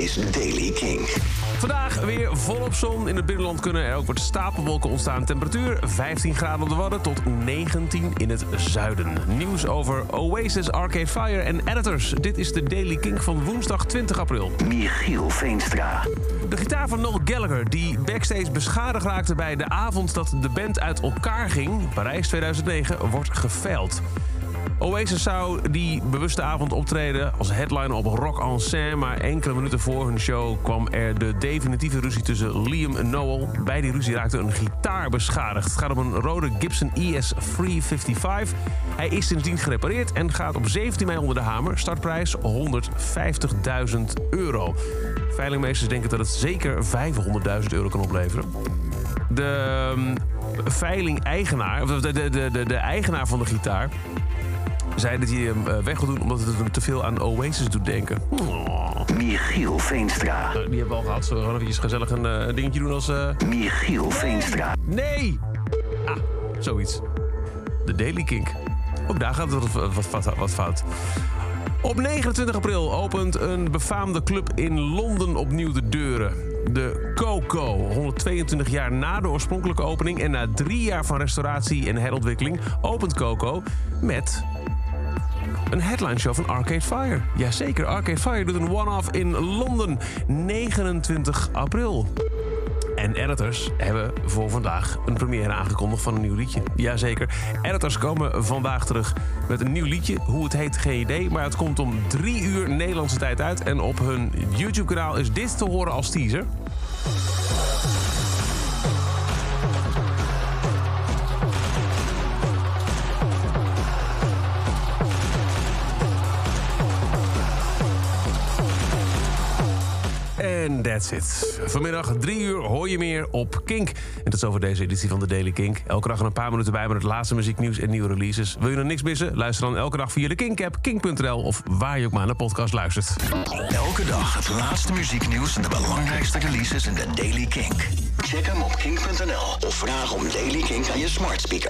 is Daily King. Vandaag weer volop zon. In het binnenland kunnen er ook wat stapelwolken ontstaan. Temperatuur 15 graden op de Wadden tot 19 in het zuiden. Nieuws over Oasis, Arcade Fire en Editors. Dit is de Daily King van woensdag 20 april. Michiel Veenstra. De gitaar van Noel Gallagher, die backstage beschadigd raakte bij de avond dat de band uit elkaar ging, Parijs 2009, wordt geveild. Oasis zou die bewuste avond optreden als headliner op Rock en Seine... maar enkele minuten voor hun show kwam er de definitieve ruzie tussen Liam en Noel. Bij die ruzie raakte een gitaar beschadigd. Het gaat om een rode Gibson E ES 355. Hij is sindsdien gerepareerd en gaat op 17 mei onder de hamer. Startprijs 150.000 euro. Veilingmeesters denken dat het zeker 500.000 euro kan opleveren. De um, veiling-eigenaar, of de, de, de, de eigenaar van de gitaar zei dat hij hem eh, weg wil doen omdat het hem te veel aan Oasis doet denken. Oh. Michiel Veenstra. Die hebben we al gehad. Zullen we gewoon even gezellig een uh, dingetje doen als... Michiel Veenstra. Nee! Ah, zoiets. De Daily Kink. Ook daar gaat het wat, wat, wat, wat fout. Op 29 april opent een befaamde club in Londen opnieuw de deuren. De Coco. 122 jaar na de oorspronkelijke opening en na drie jaar van restauratie en herontwikkeling opent Coco met een headline show van Arcade Fire. Jazeker, Arcade Fire doet een one-off in Londen. 29 april. En editors hebben voor vandaag een première aangekondigd van een nieuw liedje. Jazeker. Editors komen vandaag terug met een nieuw liedje. Hoe het heet, geen idee. Maar het komt om drie uur Nederlandse tijd uit. En op hun YouTube-kanaal is dit te horen als teaser. En that's it. Vanmiddag drie uur hoor je meer op Kink. En dat is over deze editie van de Daily Kink. Elke dag een paar minuten bij met het laatste muzieknieuws en nieuwe releases. Wil je nog niks missen? Luister dan elke dag via de Kink-app, kink.nl... of waar je ook maar naar podcast luistert. Elke dag het laatste muzieknieuws en de belangrijkste releases in de Daily Kink. Check hem op kink.nl of vraag om Daily Kink aan je smart speaker.